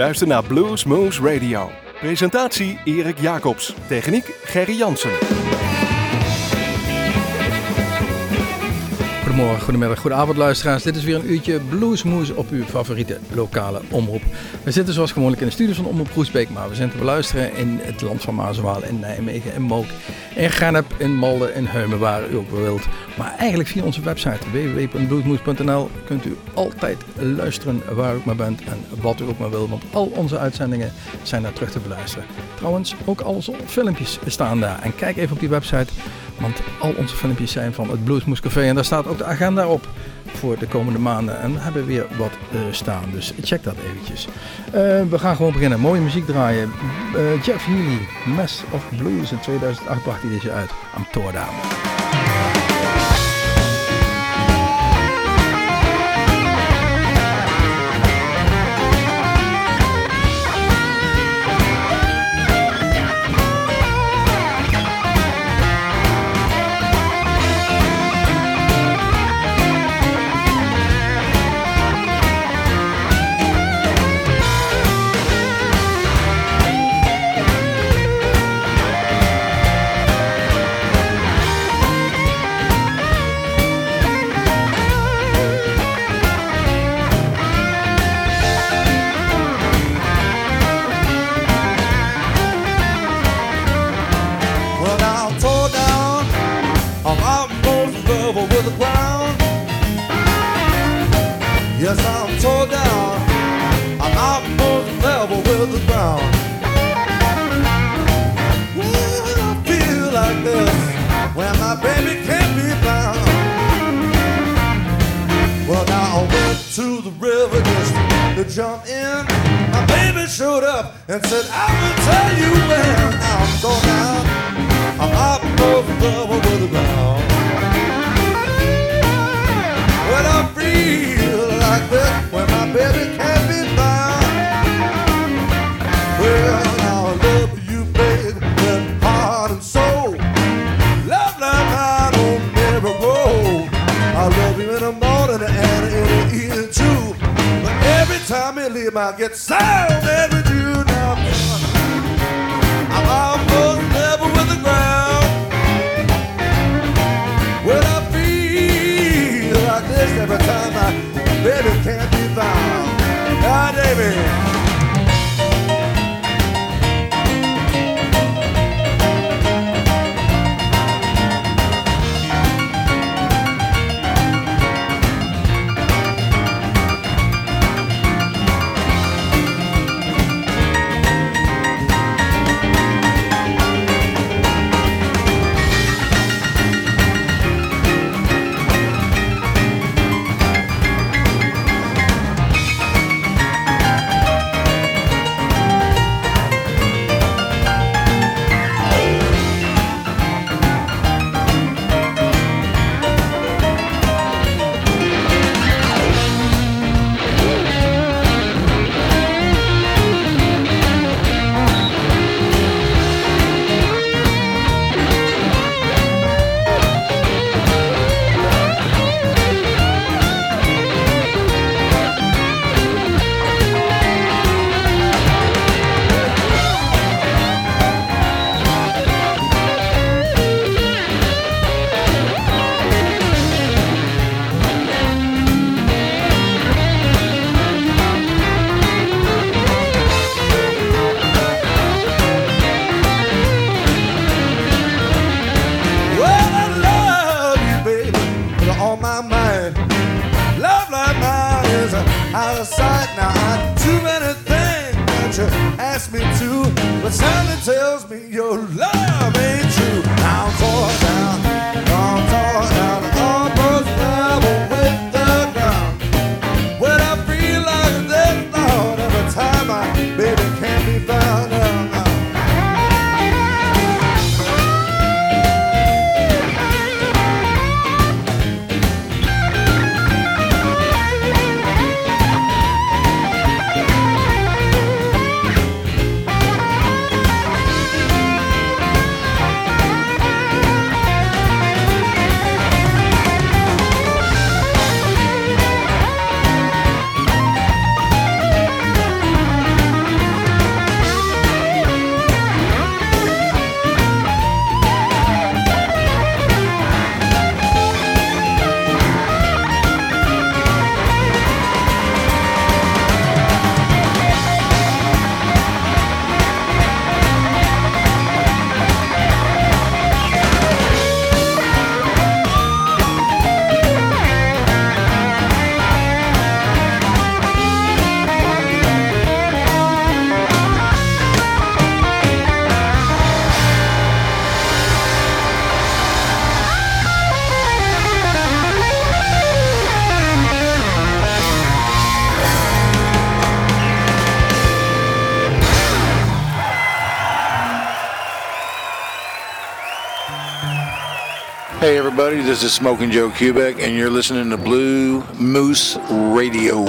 luistert naar Blues Moose Radio. Presentatie Erik Jacobs. Techniek Gerry Jansen. Goedemorgen, goedemiddag, goedenavond luisteraars. Dit is weer een uurtje Bluesmoes op uw favoriete lokale omroep. We zitten zoals gewoonlijk in de studios van Omroep Groesbeek, maar we zijn te beluisteren in het land van Mazenwaal, in Nijmegen, in Mook, in Gennep, in Malden, in Heumen, waar u ook wilt. Maar eigenlijk via onze website www.bluesmoes.nl kunt u altijd luisteren waar u ook maar bent en wat u ook maar wil, want al onze uitzendingen zijn daar terug te beluisteren. Trouwens, ook al onze filmpjes staan daar. En kijk even op die website, want al onze filmpjes zijn van het Bluesmoes Café en daar staat ook de agenda op voor de komende maanden. En we hebben weer wat uh, staan, dus check dat eventjes. Uh, we gaan gewoon beginnen. Mooie muziek draaien. Uh, Jeff Healy, Mess of Blues in 2008 bracht hij deze uit. Amsterdam. the ground. Yes, I'm tore down. I'm almost level with the ground. When I feel like this when my baby can't be found. Well, now I went to the river just to jump in. My baby showed up and said, I will tell you when I'm tore down. I'm the level with the ground. feel like when my baby can't be found. Well, I love you, with heart and soul. Love like don't never grow. I love you in the morning. But every time leave, I get. Everybody, this is Smoking Joe Kubek, and you're listening to Blue Moose Radio.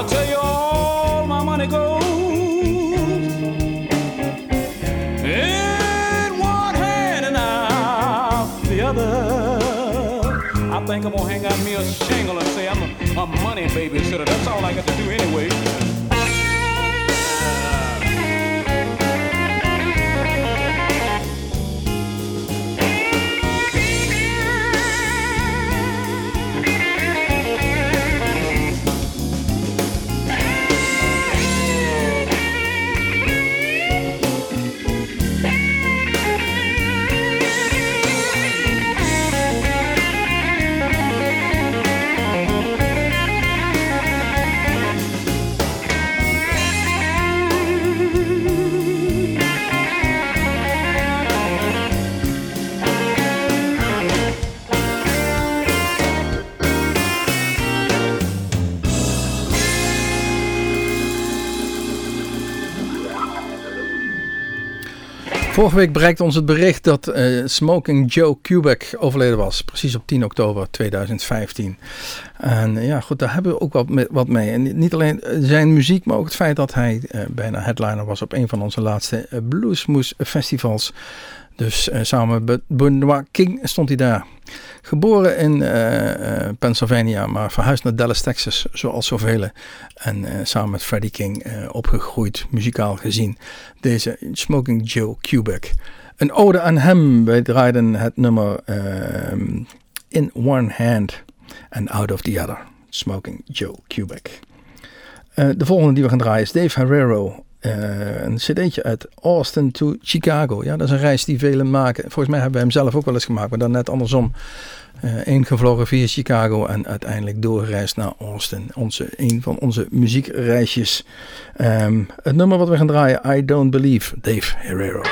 I'll tell you all my money goes. In one hand and out the other. I think I'm gonna hang out me a shingle and say I'm a, a money babysitter. That's all I got to do anyway. Vorige week bereikte ons het bericht dat uh, Smoking Joe Kubek overleden was. Precies op 10 oktober 2015. En uh, ja, goed, daar hebben we ook wat, mee. Wat mee. En niet alleen zijn muziek, maar ook het feit dat hij uh, bijna headliner was op een van onze laatste Bluesmoes festivals. Dus samen met Benoit King stond hij daar. Geboren in uh, Pennsylvania, maar verhuisd naar Dallas, Texas, zoals zoveel. En samen met Freddie King opgegroeid, muzikaal gezien. Deze Smoking Joe Kubek. Een ode aan hem. Wij draaiden het nummer ehm, In One Hand and Out of the Other. Smoking Joe Kubek. de volgende die we gaan draaien is Dave Herrero uh, een cd'tje uit Austin to Chicago. Ja, dat is een reis die velen maken. Volgens mij hebben we hem zelf ook wel eens gemaakt, maar dan net andersom. Uh, ingevlogen via Chicago en uiteindelijk doorgereisd naar Austin. Onze, een van onze muziekreisjes. Um, het nummer wat we gaan draaien, I Don't Believe, Dave Herrero.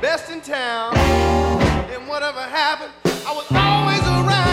best in town. And whatever happened, I was always around.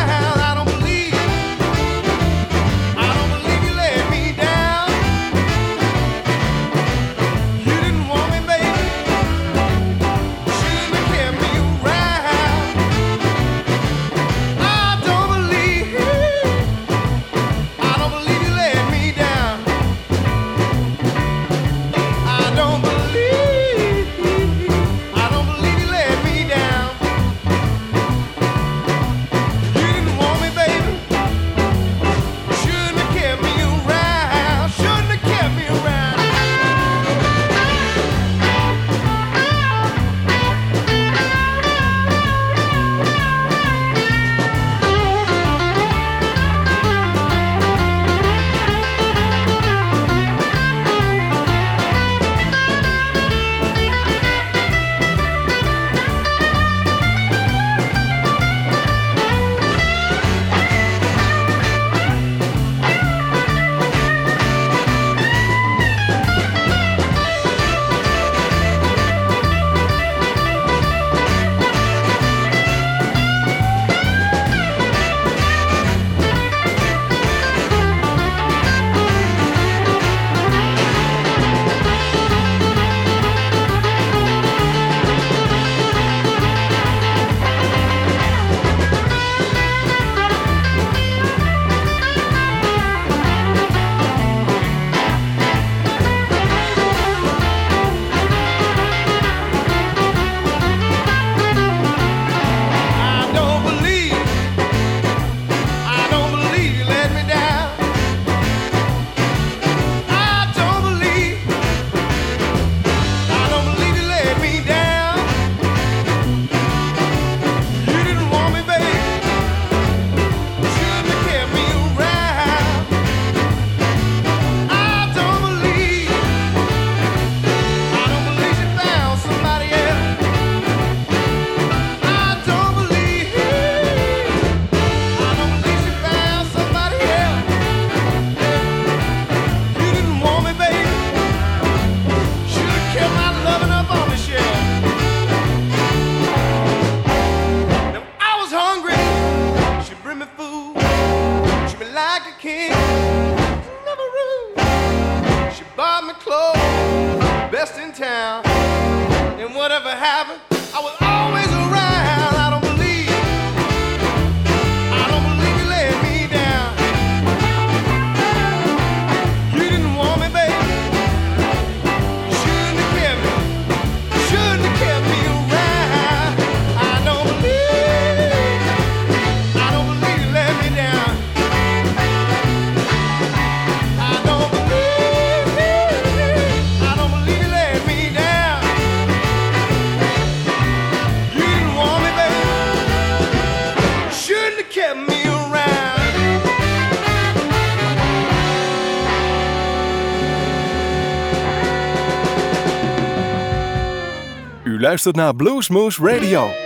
Luistert naar Bluesmoose Radio.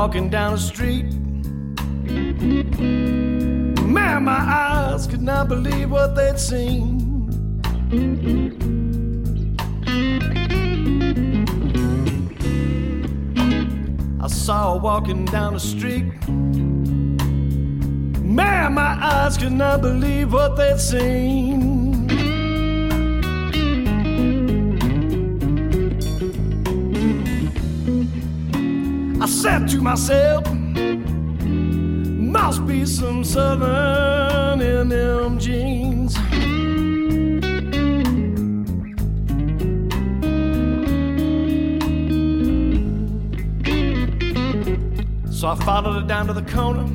Walking down the street. Man, my eyes could not believe what they'd seen. I saw her walking down the street. Man, my eyes could not believe what they'd seen. Said to myself, must be some southern in them jeans. So I followed her down to the corner.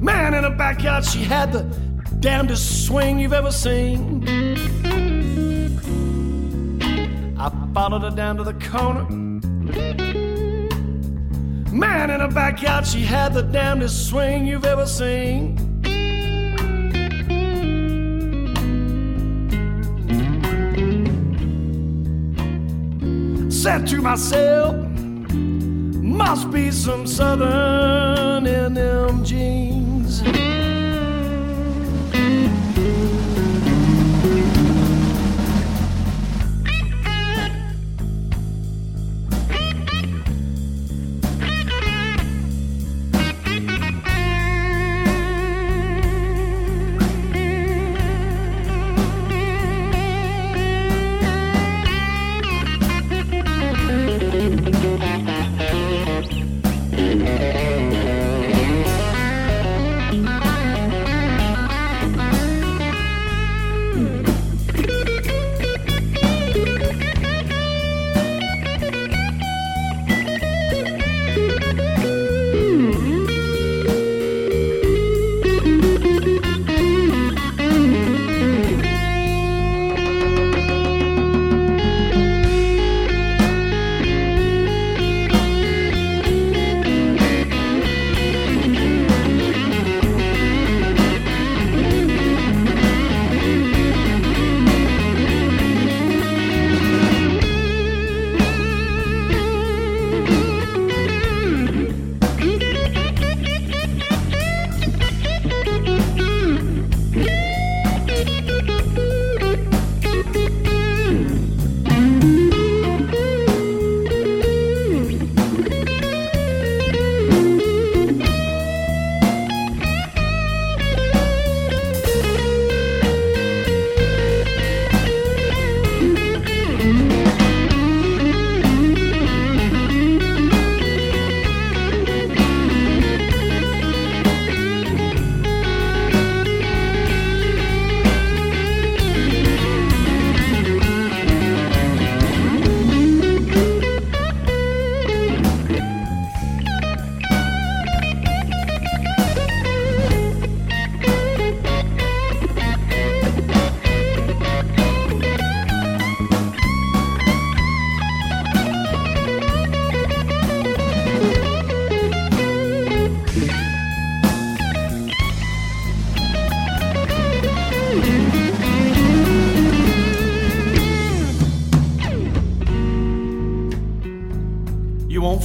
Man, in the backyard, she had the damnedest swing you've ever seen. Followed her down to the corner. Man, in her backyard, she had the damnedest swing you've ever seen. Said to myself, must be some southern in them jeans.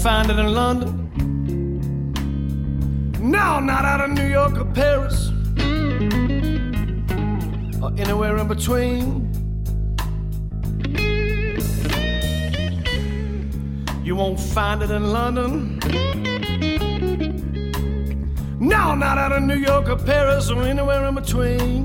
Find it in London. No, not out of New York or Paris or anywhere in between. You won't find it in London. No, not out of New York or Paris or anywhere in between.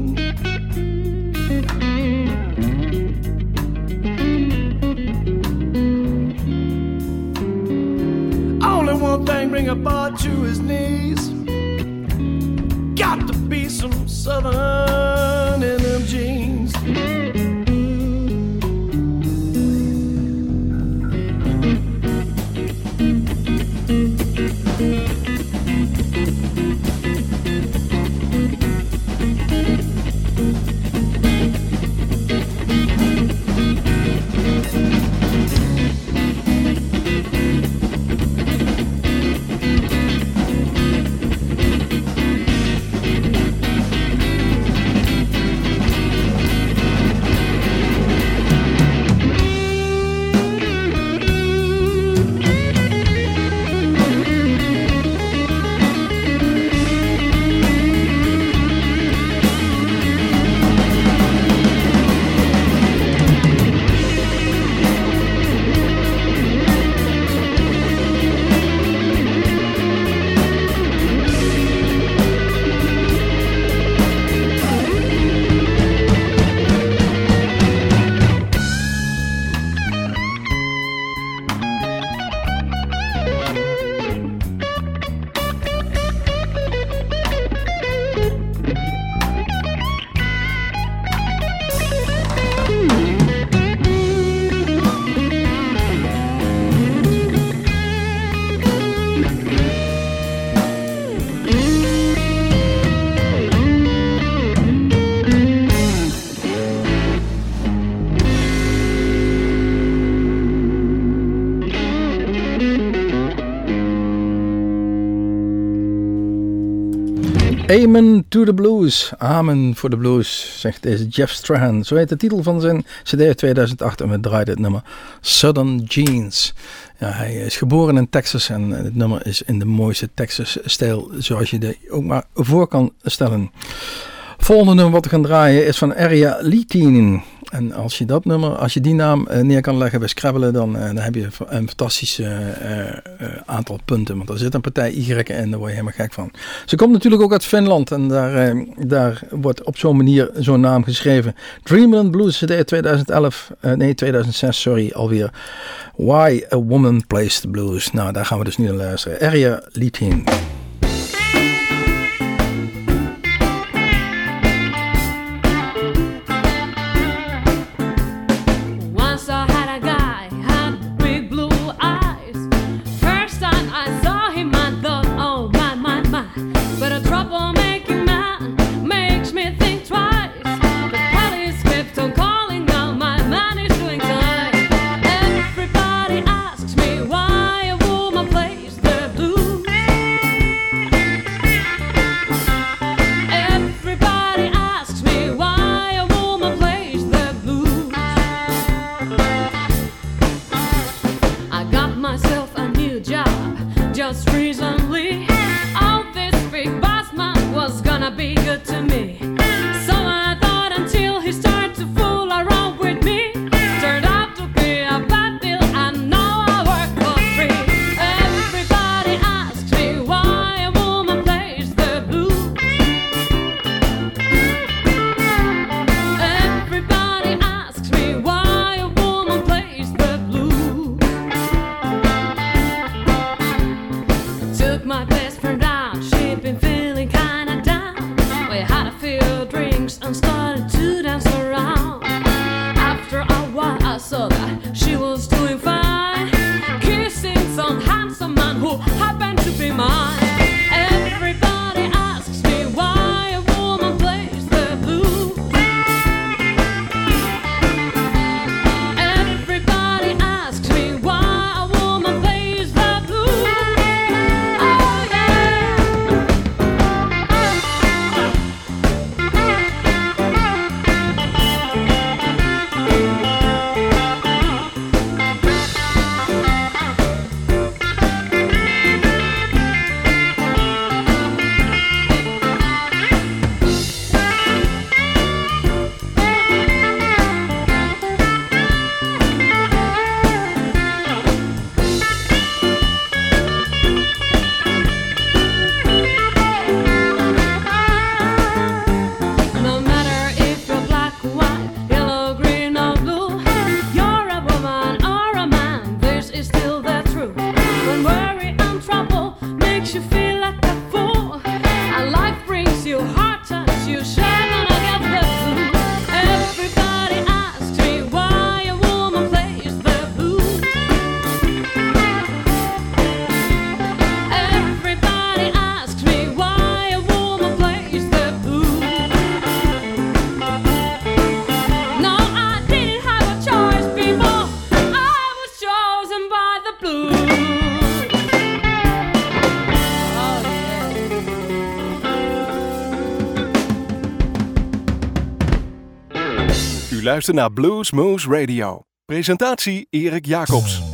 Amen to the Blues. Amen voor de blues, zegt deze Jeff Strahan. Zo heet de titel van zijn CD uit 2008 en we draaiden het nummer Southern Jeans. Hij is geboren in Texas en het nummer is in de mooiste Texas-stijl zoals je er ook maar voor kan stellen. Volgende nummer wat we gaan draaien is van Area Litinin. En als je dat nummer, als je die naam uh, neer kan leggen bij Scrabble, dan, uh, dan heb je een fantastisch uh, aantal punten. Want er zit een partij Y in, daar word je helemaal gek van. Ze komt natuurlijk ook uit Finland en daar, daar wordt op zo'n manier zo'n naam geschreven. Dreamland Blues CD 2011, nee 2006, sorry, alweer. Why a Woman Plays the Blues. Nou, daar gaan we dus nu naar luisteren. Area Litin. Naar Blues Moose Radio. Presentatie Erik Jacobs.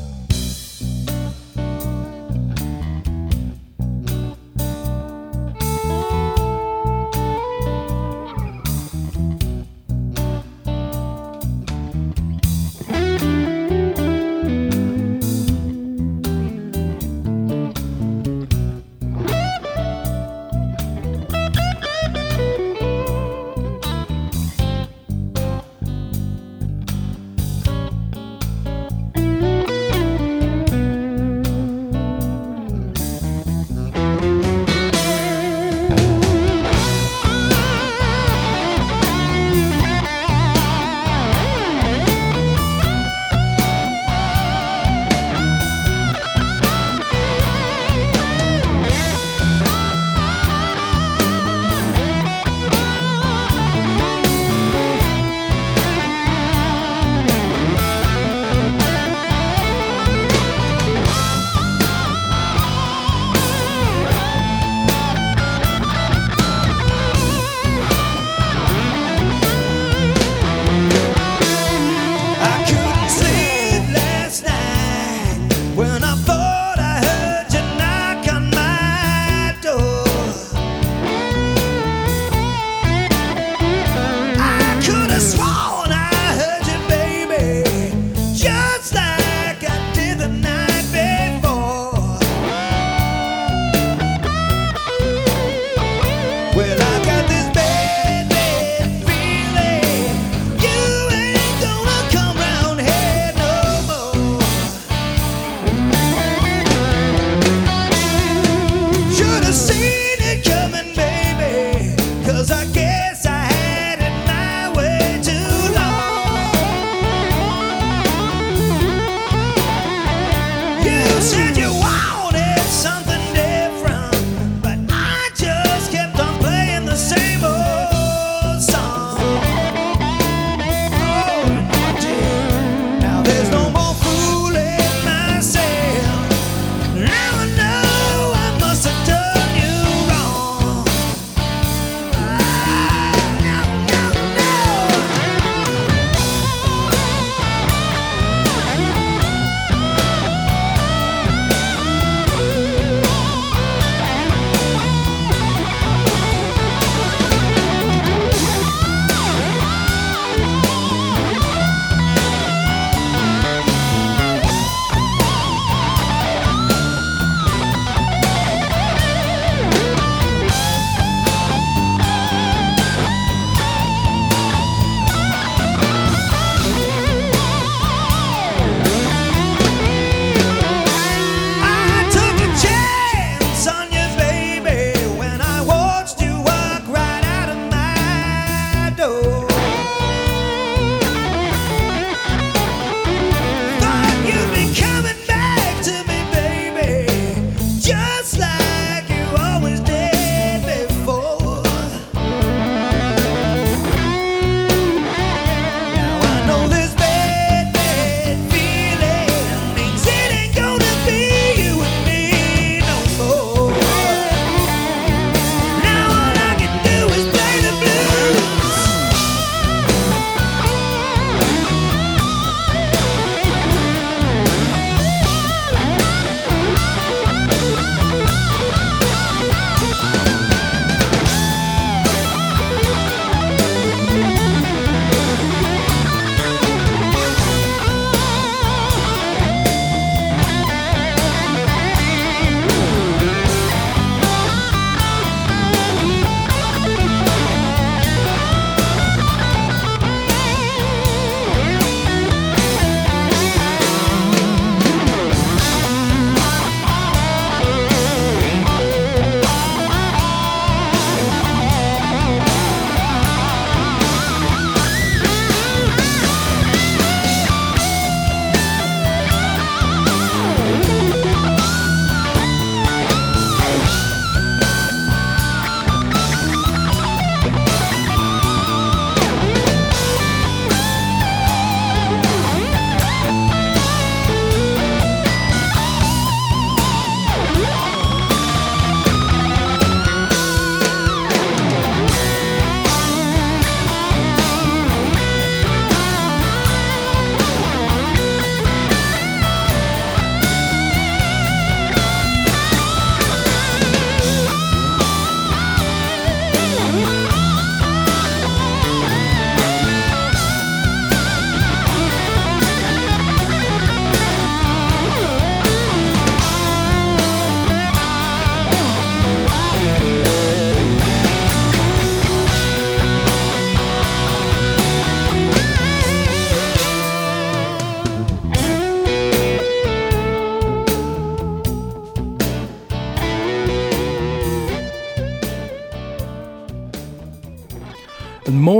It's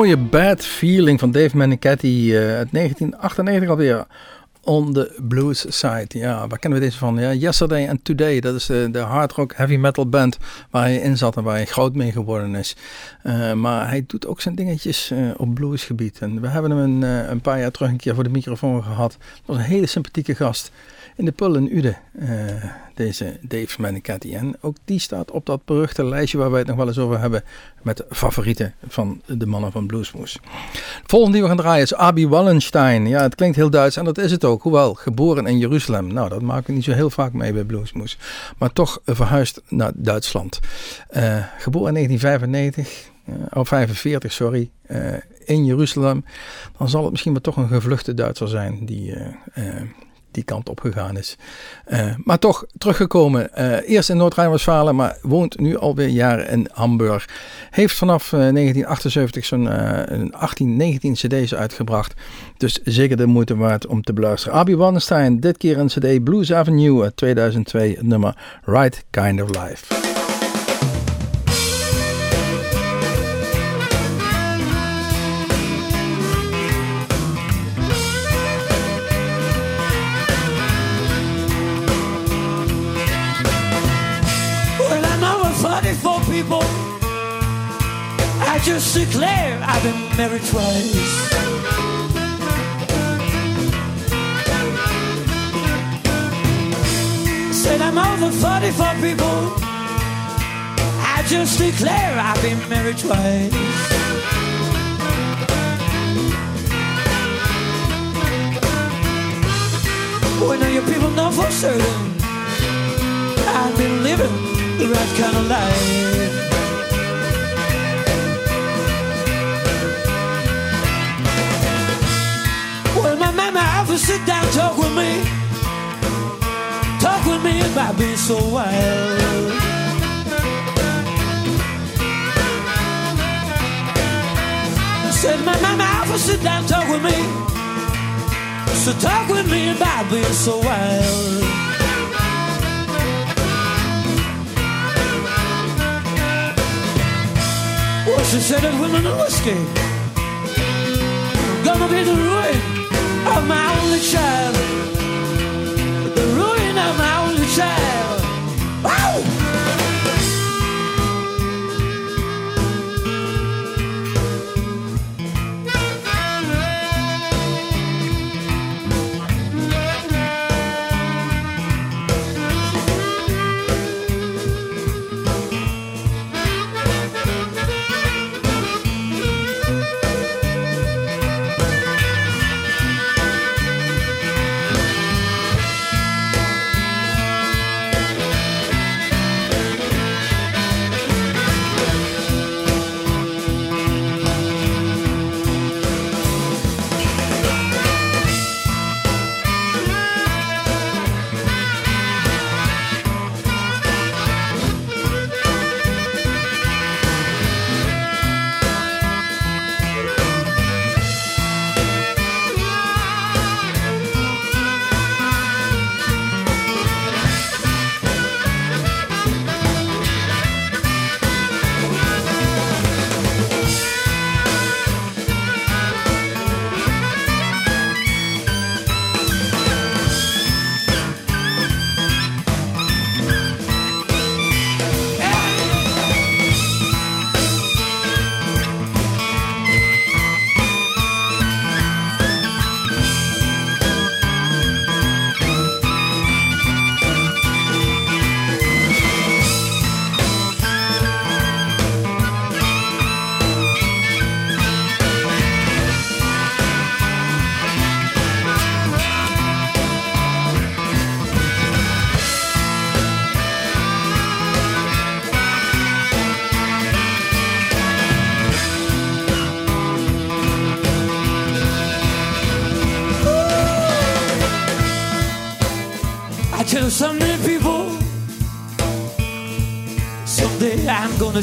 mooie Bad Feeling van Dave Manicetti uh, uit 1998 alweer. On the Blues Side. Ja, waar kennen we deze van? Ja, Yesterday and Today. Dat is de, de hard rock heavy metal band waar hij in zat en waar hij groot mee geworden is. Uh, maar hij doet ook zijn dingetjes uh, op bluesgebied. En we hebben hem een, een paar jaar terug een keer voor de microfoon gehad. Was een hele sympathieke gast in de Pul Ude, uh, deze Dave. En ook die staat op dat beruchte lijstje waar wij het nog wel eens over hebben met favorieten van de mannen van Bluesmoes. Volgende die we gaan draaien is Abi Wallenstein. Ja, het klinkt heel Duits en dat is het ook. Hoewel, geboren in Jeruzalem. Nou, dat maken we niet zo heel vaak mee bij Bluesmoes. Maar toch verhuisd naar Duitsland. Uh, geboren in 1995, uh, of 45, sorry, uh, in Jeruzalem. Dan zal het misschien maar toch een gevluchte Duitser zijn die die kant op gegaan is. Uh, maar toch teruggekomen. Uh, eerst in Noord-Rijn-Westfalen, maar woont nu alweer jaren in Hamburg. Heeft vanaf uh, 1978 zo'n 18, 19 cd's uitgebracht. Dus zeker de moeite waard om te beluisteren. Abi Wallenstein, dit keer een cd Blues Avenue 2002, nummer Right Kind of Life. Just declare I've been married twice. Said I'm over 44 people. I just declare I've been married twice. Well, now you people know for certain I've been living the right kind of life. About being so wild. Said my mama often sit down, talk with me, so talk with me about being so wild. Well, She said that women and whiskey Gonna be the ruin of my only child The ruin of my only child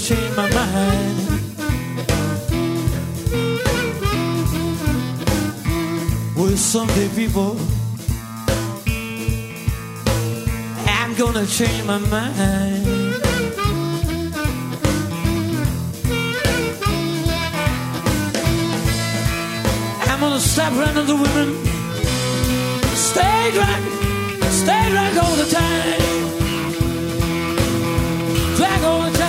change my mind. Well, someday, people, I'm gonna change my mind. I'm gonna stop running to women. Stay drunk, stay drunk all the time. Drunk all the time.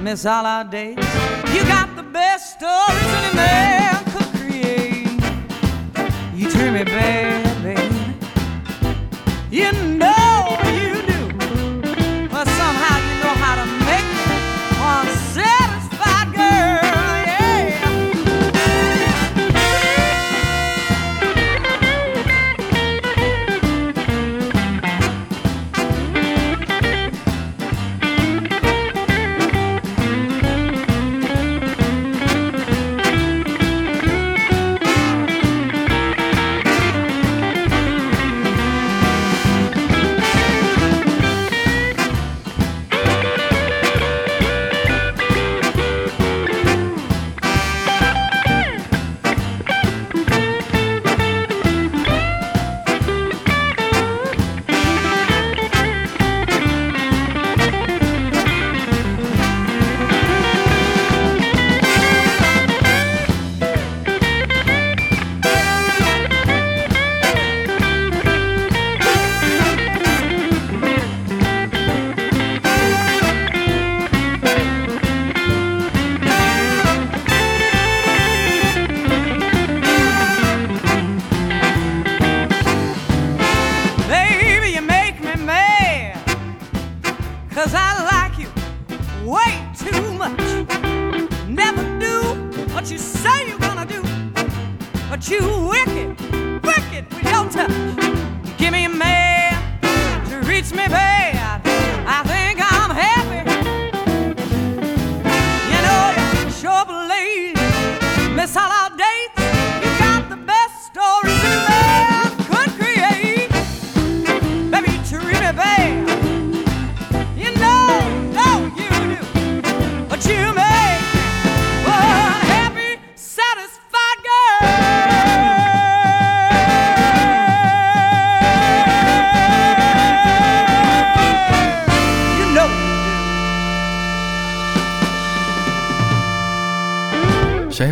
miss all our dates. You got the best stories any man could create. You treat me baby You know.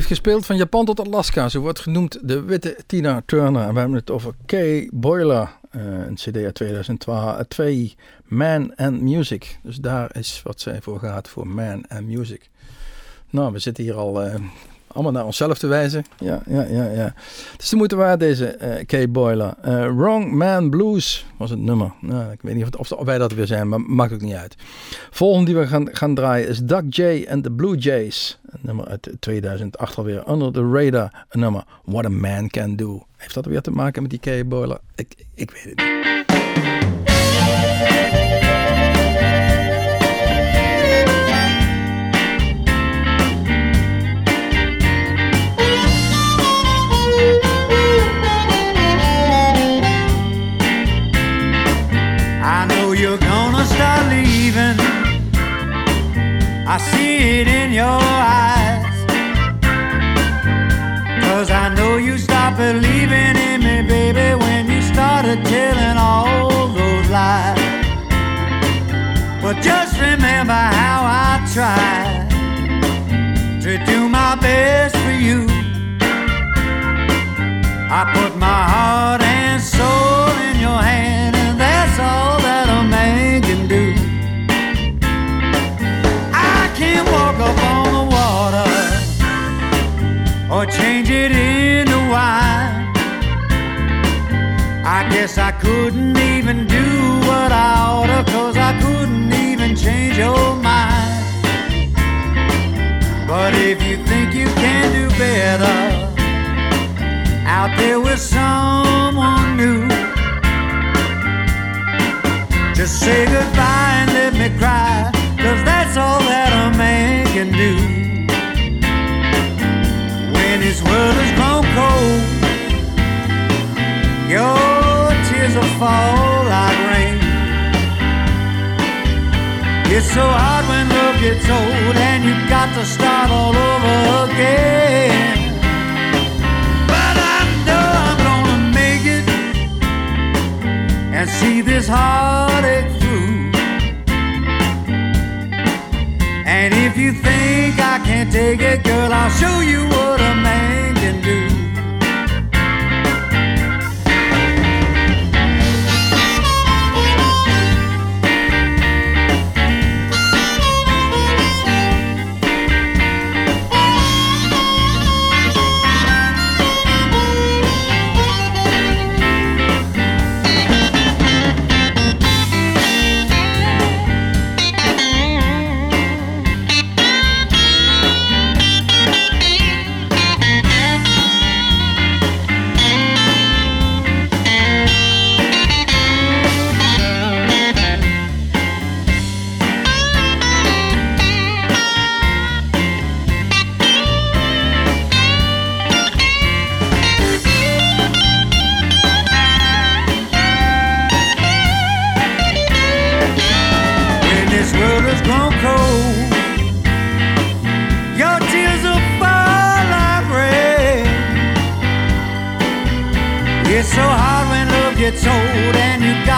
gespeeld van Japan tot Alaska. Ze wordt genoemd de witte Tina Turner. En we hebben het over Kay Boiler. Eh, een cd uit 2002. Man and Music. Dus daar is wat zij voor gaat voor Man and Music. Nou, we zitten hier al eh, allemaal naar onszelf te wijzen. Ja, ja, ja, ja. Het is de moeite waard deze eh Kay Boiler. Eh, Wrong Man Blues was het nummer. Nou, ik weet niet of, of wij dat weer zijn, maar maakt ook niet uit. Volgende die we gaan, gaan draaien is Doug J and the Blue Jays. Een nummer uit 2008 alweer. Under the Radar. Een nummer What a Man Can Do. Heeft dat weer te maken met die Kay Boiler? Ik, ik weet het niet. It in your eyes. Cause I know you stopped believing in me, baby, when you started telling all those lies. But just remember how I tried to do my best for you. I put my heart or change it into wine. I guess I couldn't even do what I oughta, cause I couldn't even change your mind. But if you think you can do better, out there with someone new. Just say goodbye and let me cry, cause that's all that a man can do. Fall like rain. It's so hard when love gets old and you've got to start all over again. But I know I'm gonna make it and see this heartache through. And if you think I can't take it, girl, I'll show you what a man can do.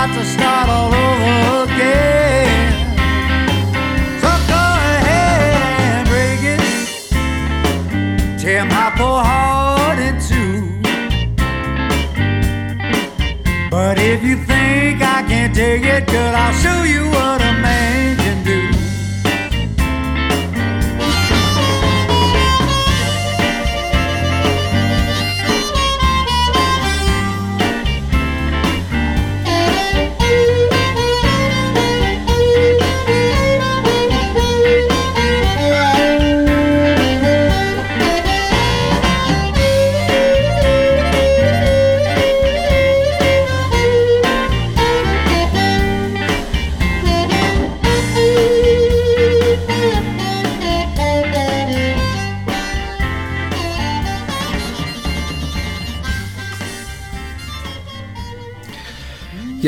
Got to start all over again. So go ahead and break it. Tear my poor heart in two. But if you think I can't take it, girl, I'll show you what a man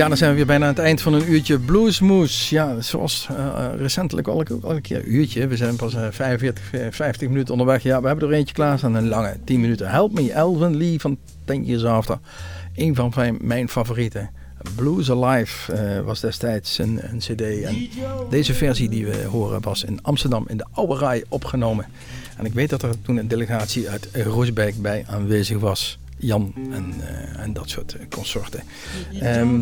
Ja, dan zijn we weer bijna aan het eind van een uurtje Bluesmoes. Ja, zoals eh, recentelijk al, een keer uurtje. We zijn pas eh, 45, eh, 50 minuten onderweg. Ja, we hebben er eentje klaarstaan, een lange 10 minuten. Help Me, Elvin Lee van Ten Years After. Een van mijn, favorieten. Blues Alive eh, was destijds een, een cd. En deze versie die we horen was in Amsterdam in de Oude Rij opgenomen. En ik weet dat er toen een delegatie uit Roosbeek bij aanwezig was. Jan en, eh, en dat soort eh, consorten. Ehm,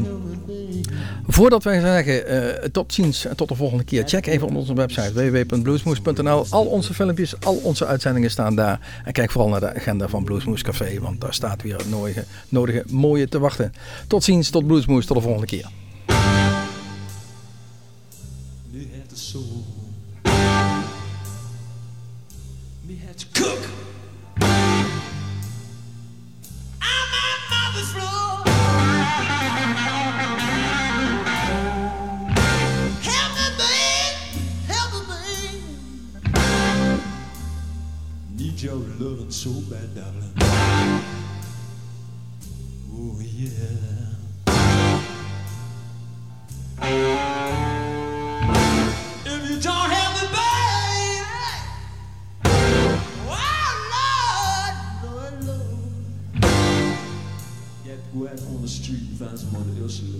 voordat wij zeggen eh, tot ziens en tot de volgende keer, check even op onze website www.bluesmoes.nl. Al onze filmpjes, al onze uitzendingen staan daar. En kijk vooral naar de agenda van Bluesmoes Café, want daar staat weer het nodige, nodige mooie te wachten. Tot ziens, tot Bluesmoes, tot de volgende keer. Oh, yeah. If you don't have the baby, oh Lord, on the street and find somebody else to love.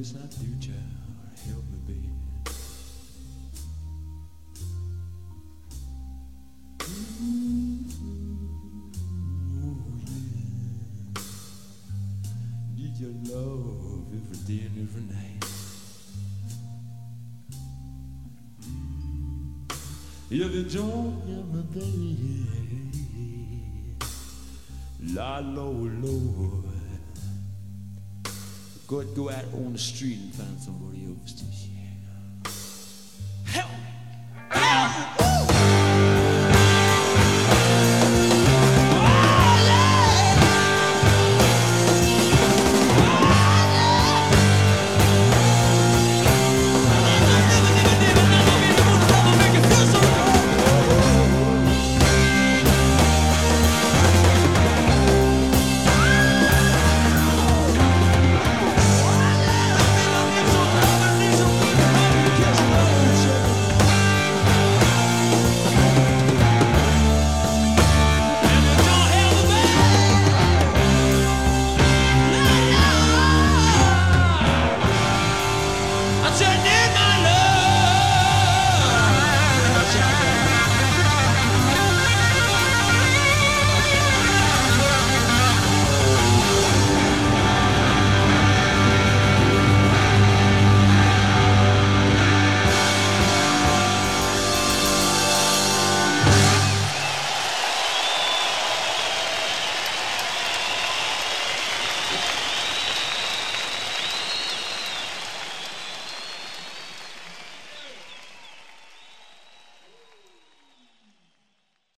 Loving, yes I do, child. Help me, yeah. Mm-hmm. Need your love every day and every night. If you don't hear me, baby, la Lord, Lord, go go out on the street and find somebody else to share.